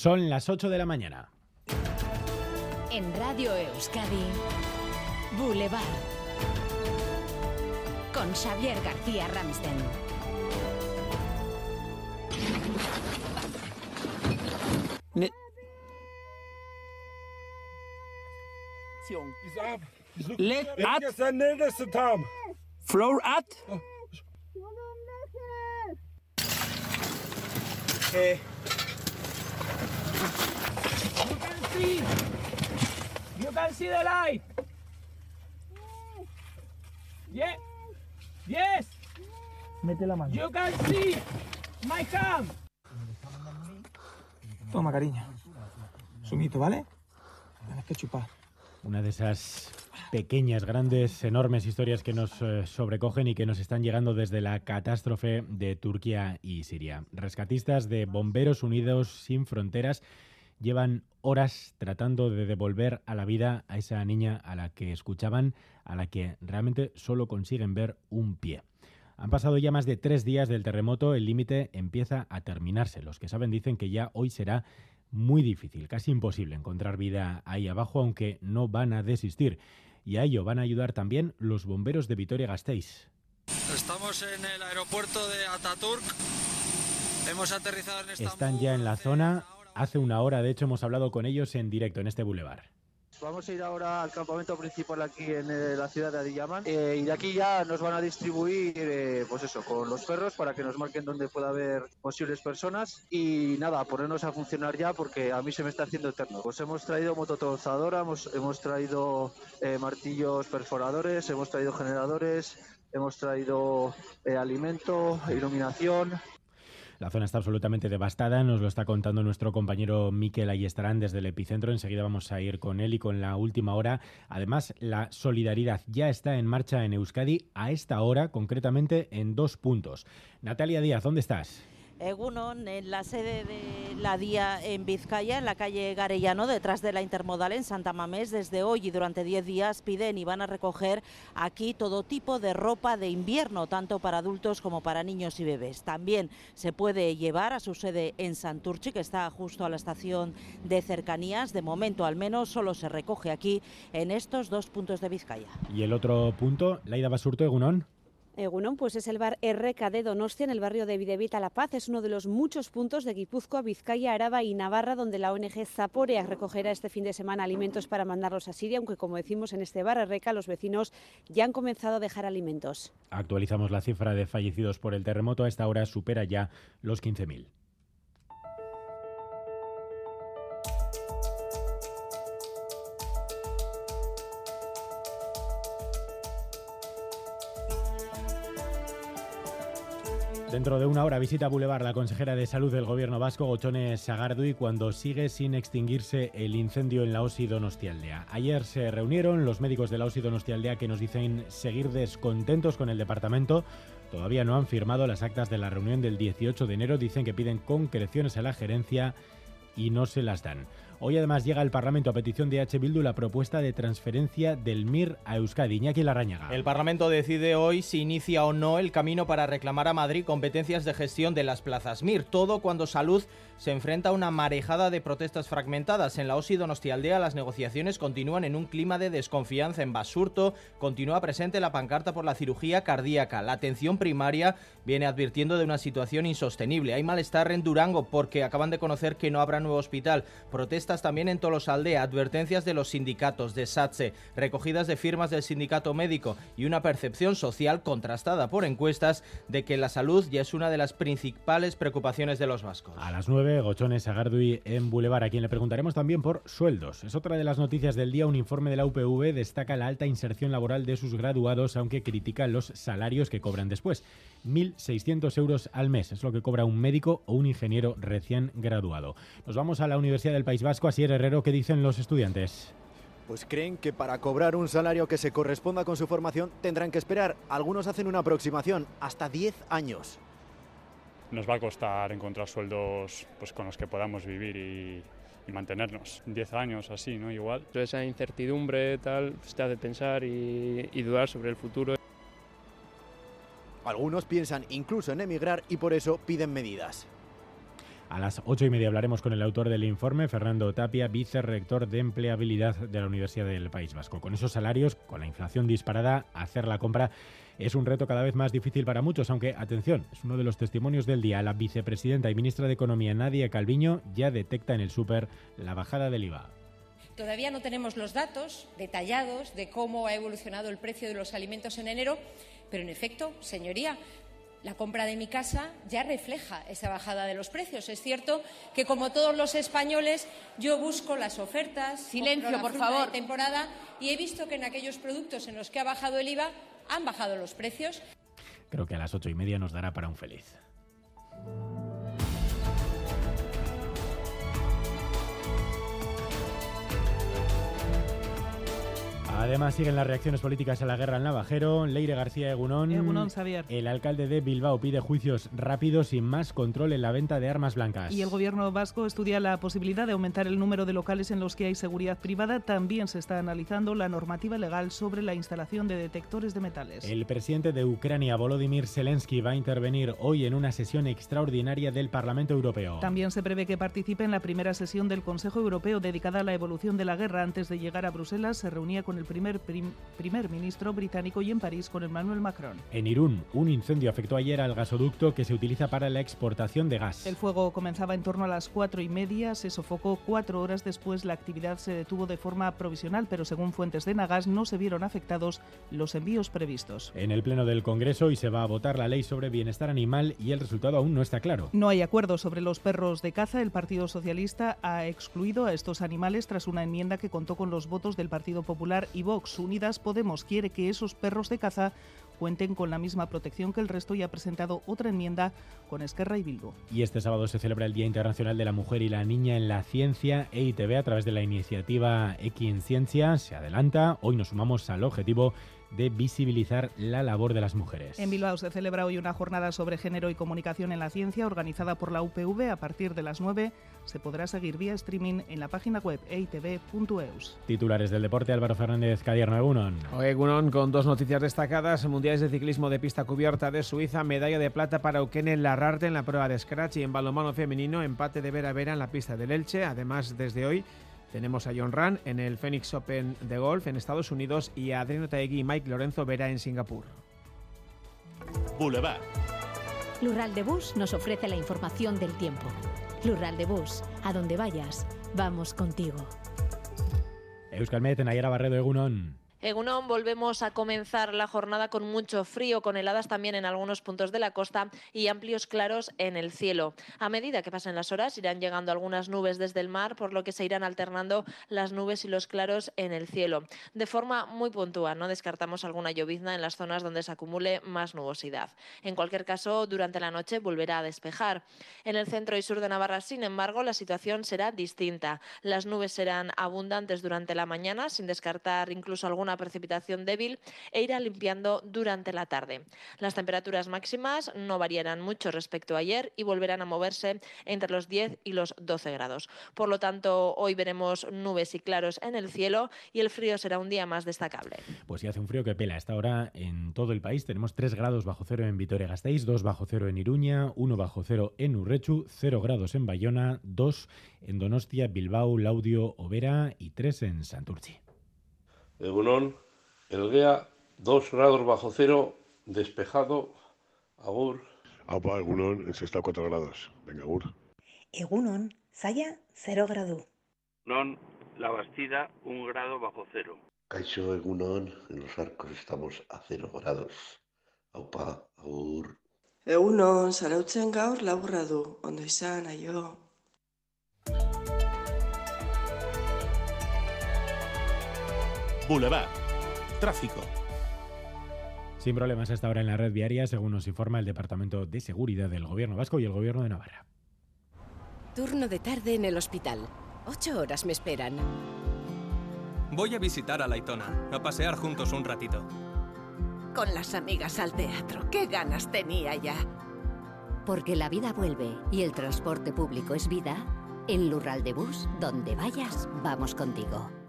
Son las 8 de la mañana. En Radio Euskadi, Boulevard. Con Xavier García Ramsten. Ne- Let at Jetzt der nächste At You can see the light. Yeah. Yes. Mete la mano. You can see my cam. Toma, cariño. Sumito, ¿vale? Tienes que chupar. Una de esas pequeñas, grandes, enormes historias que nos eh, sobrecogen y que nos están llegando desde la catástrofe de Turquía y Siria. Rescatistas de Bomberos Unidos Sin Fronteras llevan horas tratando de devolver a la vida a esa niña a la que escuchaban, a la que realmente solo consiguen ver un pie. Han pasado ya más de tres días del terremoto, el límite empieza a terminarse. Los que saben dicen que ya hoy será muy difícil, casi imposible encontrar vida ahí abajo, aunque no van a desistir. Y a ello van a ayudar también los bomberos de Vitoria-Gasteiz. Estamos en el aeropuerto de Ataturk. Hemos aterrizado en. Están ya en la zona. Hace una hora, de hecho, hemos hablado con ellos en directo en este bulevar. Vamos a ir ahora al campamento principal aquí en eh, la ciudad de Adiyaman eh, y de aquí ya nos van a distribuir, eh, pues eso, con los perros para que nos marquen dónde pueda haber posibles personas y nada, ponernos a funcionar ya porque a mí se me está haciendo eterno. Pues hemos traído mototrozadora, hemos, hemos traído eh, martillos perforadores, hemos traído generadores, hemos traído alimento, iluminación, La zona está absolutamente devastada, nos lo está contando nuestro compañero Miquel Ayestarán desde el epicentro. Enseguida vamos a ir con él y con la última hora. Además, la solidaridad ya está en marcha en Euskadi a esta hora, concretamente en dos puntos. Natalia Díaz, ¿dónde estás? Egunon, en la sede de la DIA en Vizcaya, en la calle Garellano, detrás de la Intermodal en Santa Mamés, desde hoy y durante 10 días piden y van a recoger aquí todo tipo de ropa de invierno, tanto para adultos como para niños y bebés. También se puede llevar a su sede en Santurchi, que está justo a la estación de cercanías. De momento, al menos, solo se recoge aquí en estos dos puntos de Vizcaya. Y el otro punto, Laida Basurto, Egunón. Egunon, pues es el bar RK de Donostia en el barrio de Videvita La Paz. Es uno de los muchos puntos de Guipúzcoa, Vizcaya, Araba y Navarra donde la ONG Zaporea recogerá este fin de semana alimentos para mandarlos a Siria, aunque como decimos en este bar RK los vecinos ya han comenzado a dejar alimentos. Actualizamos la cifra de fallecidos por el terremoto. A esta hora supera ya los 15.000. Dentro de una hora visita Boulevard la consejera de Salud del Gobierno vasco, Gochone Sagardui, cuando sigue sin extinguirse el incendio en la OSI Donostialdea. Ayer se reunieron los médicos de la OSI Donostialdea que nos dicen seguir descontentos con el departamento. Todavía no han firmado las actas de la reunión del 18 de enero. Dicen que piden concreciones a la gerencia y no se las dan. Hoy además llega al Parlamento a petición de H. Bildu la propuesta de transferencia del MIR a Euskadi. Iñaki Larrañaga. El Parlamento decide hoy si inicia o no el camino para reclamar a Madrid competencias de gestión de las plazas MIR. Todo cuando Salud se enfrenta a una marejada de protestas fragmentadas. En la OSI Donostialdea las negociaciones continúan en un clima de desconfianza. En Basurto continúa presente la pancarta por la cirugía cardíaca. La atención primaria viene advirtiendo de una situación insostenible. Hay malestar en Durango porque acaban de conocer que no habrá nuevo hospital. Protestas también en Tolosaldea, advertencias de los sindicatos de SATSE, recogidas de firmas del sindicato médico y una percepción social contrastada por encuestas de que la salud ya es una de las principales preocupaciones de los vascos. A las 9, Gochones Sagardui en Boulevard, a quien le preguntaremos también por sueldos. Es otra de las noticias del día. Un informe de la UPV destaca la alta inserción laboral de sus graduados, aunque critica los salarios que cobran después. 1.600 euros al mes es lo que cobra un médico o un ingeniero recién graduado. Nos vamos a la Universidad del País Vasco. Así Herrero, ¿qué dicen los estudiantes? Pues creen que para cobrar un salario que se corresponda con su formación tendrán que esperar. Algunos hacen una aproximación, hasta 10 años. Nos va a costar encontrar sueldos pues, con los que podamos vivir y, y mantenernos. 10 años así, ¿no? Igual. Esa incertidumbre tal pues, te hace pensar y, y dudar sobre el futuro. Algunos piensan incluso en emigrar y por eso piden medidas. A las ocho y media hablaremos con el autor del informe, Fernando Tapia, vicerrector de empleabilidad de la Universidad del País Vasco. Con esos salarios, con la inflación disparada, hacer la compra es un reto cada vez más difícil para muchos, aunque, atención, es uno de los testimonios del día. La vicepresidenta y ministra de Economía, Nadia Calviño, ya detecta en el súper la bajada del IVA. Todavía no tenemos los datos detallados de cómo ha evolucionado el precio de los alimentos en enero, pero en efecto, señoría, la compra de mi casa ya refleja esa bajada de los precios. Es cierto que, como todos los españoles, yo busco las ofertas, silencio, por favor, de temporada y he visto que en aquellos productos en los que ha bajado el IVA han bajado los precios. Creo que a las ocho y media nos dará para un feliz. Además, siguen las reacciones políticas a la guerra en Navajero. Leire García Egunón. Egunón, Xavier. El alcalde de Bilbao pide juicios rápidos y más control en la venta de armas blancas. Y el gobierno vasco estudia la posibilidad de aumentar el número de locales en los que hay seguridad privada. También se está analizando la normativa legal sobre la instalación de detectores de metales. El presidente de Ucrania, Volodymyr Zelensky, va a intervenir hoy en una sesión extraordinaria del Parlamento Europeo. También se prevé que participe en la primera sesión del Consejo Europeo dedicada a la evolución de la guerra. Antes de llegar a Bruselas, se reunía con el primer primer ministro británico y en París con Emmanuel Macron. En Irún, un incendio afectó ayer al gasoducto que se utiliza para la exportación de gas. El fuego comenzaba en torno a las cuatro y media, se sofocó cuatro horas después, la actividad se detuvo de forma provisional, pero según fuentes de Nagas no se vieron afectados los envíos previstos. En el Pleno del Congreso hoy se va a votar la ley sobre bienestar animal y el resultado aún no está claro. No hay acuerdo sobre los perros de caza. El Partido Socialista ha excluido a estos animales tras una enmienda que contó con los votos del Partido Popular y Vox. Unidas Podemos quiere que esos perros de caza cuenten con la misma protección que el resto y ha presentado otra enmienda con Esquerra y Bilbo. Y este sábado se celebra el Día Internacional de la Mujer y la Niña en la Ciencia. EITV, a través de la iniciativa Ciencia se adelanta. Hoy nos sumamos al objetivo de visibilizar la labor de las mujeres. En Bilbao se celebra hoy una jornada sobre género y comunicación en la ciencia organizada por la UPV a partir de las 9. Se podrá seguir vía streaming en la página web eitv.eus. Titulares del deporte, Álvaro Fernández, Cadierno Egunon. Egunon con dos noticias destacadas. Mundiales de ciclismo de pista cubierta de Suiza, medalla de plata para Eukene Larrarte en la prueba de Scratch y en balonmano femenino, empate de vera vera en la pista del Elche. Además, desde hoy tenemos a John Ran en el Phoenix Open de golf en Estados Unidos y a Adriano Taegui y Mike Lorenzo Vera en Singapur. Boulevard. Lural de Bus nos ofrece la información del tiempo. Lural de Bus, a donde vayas, vamos contigo. Euskalmet, Nayara Barredo, Egunon. Egunon, volvemos a comenzar la jornada con mucho frío, con heladas también en algunos puntos de la costa y amplios claros en el cielo. A medida que pasen las horas irán llegando algunas nubes desde el mar, por lo que se irán alternando las nubes y los claros en el cielo. De forma muy puntual, no descartamos alguna llovizna en las zonas donde se acumule más nubosidad. En cualquier caso, durante la noche volverá a despejar. En el centro y sur de Navarra, sin embargo, la situación será distinta. Las nubes serán abundantes durante la mañana, sin descartar incluso alguna precipitación débil e irá limpiando durante la tarde. Las temperaturas máximas no variarán mucho respecto a ayer y volverán a moverse entre los 10 y los 12 grados. Por lo tanto, hoy veremos nubes y claros en el cielo y el frío será un día más destacable. Pues sí, hace un frío que pela. A esta hora en todo el país tenemos 3 grados bajo cero en Vitoria-Gasteiz, 2 bajo cero en Iruña, 1 bajo cero en Urrechu, 0 grados en Bayona, 2 en Donostia, Bilbao, Laudio, Overa y 3 en Santurci. Egunon, Elgea, 2 grados bajo cero, despejado, Agur. Apa, Egunon, en sexta 4 grados. Venga, Agur. Egunon, Zaya, 0 grado. Non, La Bastida, 1 grado bajo cero. Caixo Egunon, en los arcos estamos a 0 grados. Aupa, Agur. Egunon, zarautzen gaur lau gradu, ondo izan, aio. Boulevard. Tráfico. Sin problemas hasta ahora en la red viaria, según nos informa el Departamento de Seguridad del Gobierno Vasco y el Gobierno de Navarra. Turno de tarde en el hospital. Ocho horas me esperan. Voy a visitar a Laitona, a pasear juntos un ratito. Con las amigas al teatro, qué ganas tenía ya. Porque la vida vuelve y el transporte público es vida, en Lural de Bus, donde vayas, vamos contigo.